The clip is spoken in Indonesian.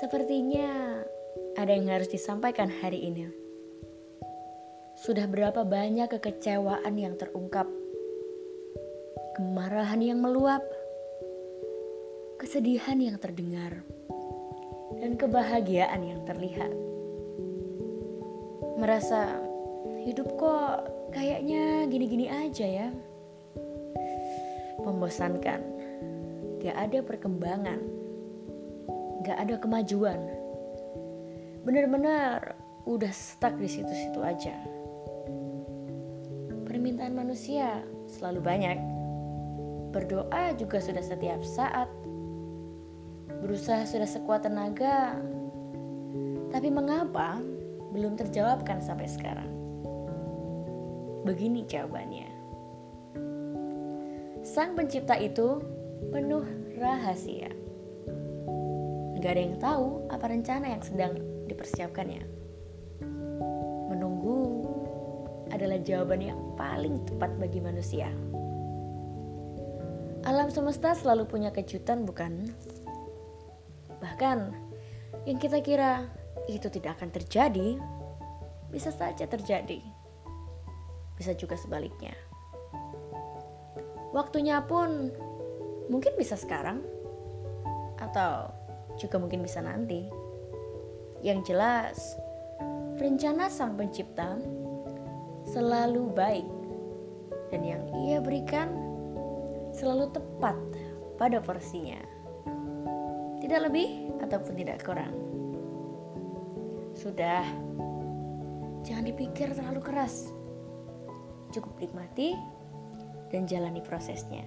Sepertinya ada yang harus disampaikan hari ini. Sudah berapa banyak kekecewaan yang terungkap, kemarahan yang meluap, kesedihan yang terdengar, dan kebahagiaan yang terlihat. Merasa hidup kok kayaknya gini-gini aja ya. Membosankan, gak ada perkembangan, gak ada kemajuan. Bener-bener udah stuck di situ-situ aja. Permintaan manusia selalu banyak. Berdoa juga sudah setiap saat. Berusaha sudah sekuat tenaga. Tapi mengapa belum terjawabkan sampai sekarang? Begini jawabannya. Sang pencipta itu penuh rahasia. Gak ada yang tahu apa rencana yang sedang dipersiapkannya. Menunggu adalah jawaban yang paling tepat bagi manusia. Alam semesta selalu punya kejutan, bukan? Bahkan yang kita kira itu tidak akan terjadi, bisa saja terjadi. Bisa juga sebaliknya. Waktunya pun mungkin bisa sekarang, atau juga mungkin bisa nanti. Yang jelas, rencana Sang Pencipta selalu baik, dan yang Ia berikan selalu tepat pada porsinya, tidak lebih ataupun tidak kurang. Sudah, jangan dipikir terlalu keras, cukup nikmati dan jalani prosesnya.